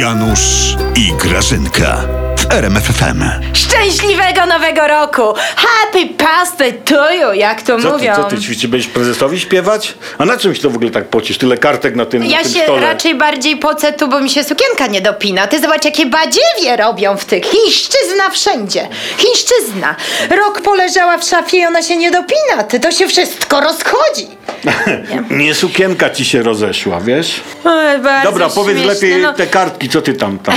Janusz i Grażynka w RMFFM. Szczęśliwego nowego roku! Happy birthday to you, jak to Co ty, mówią. co ty ćwiczy, będziesz prezesowi śpiewać? A na czymś to w ogóle tak pocisz? Tyle kartek na tym, na Ja tym się stole. raczej bardziej pocę tu, bo mi się sukienka nie dopina. Ty zobacz, jakie badziewie robią w tych. Chińszczyzna wszędzie. Chińszczyzna. Rok poleżała w szafie i ona się nie dopina. Ty to się wszystko rozchodzi. Nie sukienka ci się rozeszła, wiesz? Oj, bardzo Dobra, powiedz śmieszne, lepiej no. te kartki, co ty tam, tam?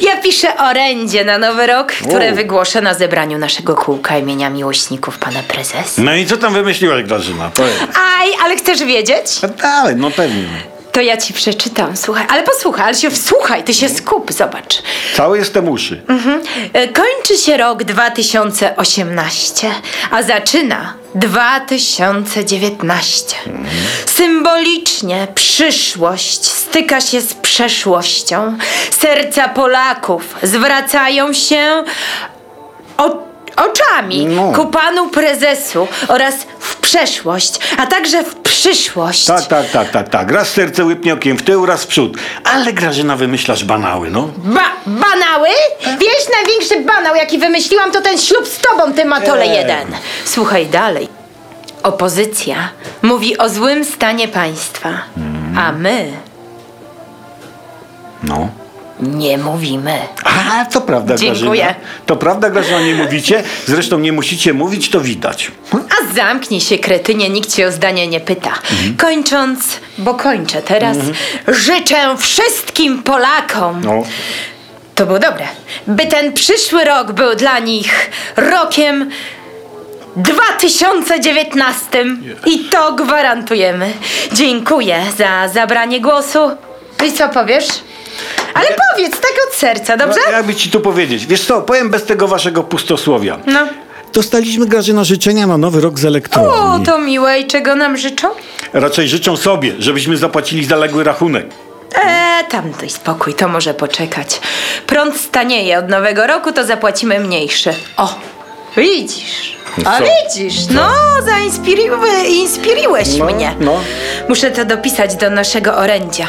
Ja piszę orędzie na nowy rok, które wygłoszę na zebraniu naszego kółka imienia miłośników pana prezesa. No i co tam wymyśliłaś, Grażyna? Powiedz. Aj, ale chcesz wiedzieć? A dalej, no pewnie. To ja ci przeczytam, słuchaj. Ale posłuchaj, ale się wsłuchaj, ty się skup, zobacz. Cały jestem uszy. E, Kończy się rok 2018, a zaczyna 2019. Symbolicznie przyszłość styka się z przeszłością. Serca Polaków zwracają się o, oczami No. ku panu prezesu oraz przeszłość, a także w przyszłość. Tak, tak, tak, tak, tak. Raz serce łypnie okiem w tył, raz w przód. Ale Grażyna wymyślasz banały, no. Ba banały? Wiesz, największy banał, jaki wymyśliłam, to ten ślub z tobą, ty matole Ej. jeden. Słuchaj dalej. Opozycja mówi o złym stanie państwa, a my No. Nie mówimy. A, to prawda, Dziękuję. Grażyna. To prawda, Grażyna, nie mówicie. Zresztą nie musicie mówić, to widać. A zamknij się, kretynie, nikt cię o zdanie nie pyta. Kończąc, bo kończę teraz, życzę wszystkim Polakom, No. to było dobre, by ten przyszły rok był dla nich rokiem 2019 i to gwarantujemy. Dziękuję za zabranie głosu. I co powiesz? Ale powiedz tak od serca, dobrze? No, jakby ci tu powiedzieć. Wiesz co, powiem bez tego waszego pustosłowia. No. Dostaliśmy Grażyna życzenia na nowy rok z O, elektrowni. to miłe i czego nam życzą? Raczej życzą sobie, żebyśmy zapłacili zaległy rachunek. Eee, tam daj spokój, to może poczekać. Prąd stanieje od nowego roku, to zapłacimy mniejszy. O, widzisz. A Co? widzisz, no, zainspiriły, inspiriłeś No, mnie. no. Muszę to dopisać do naszego orędzia.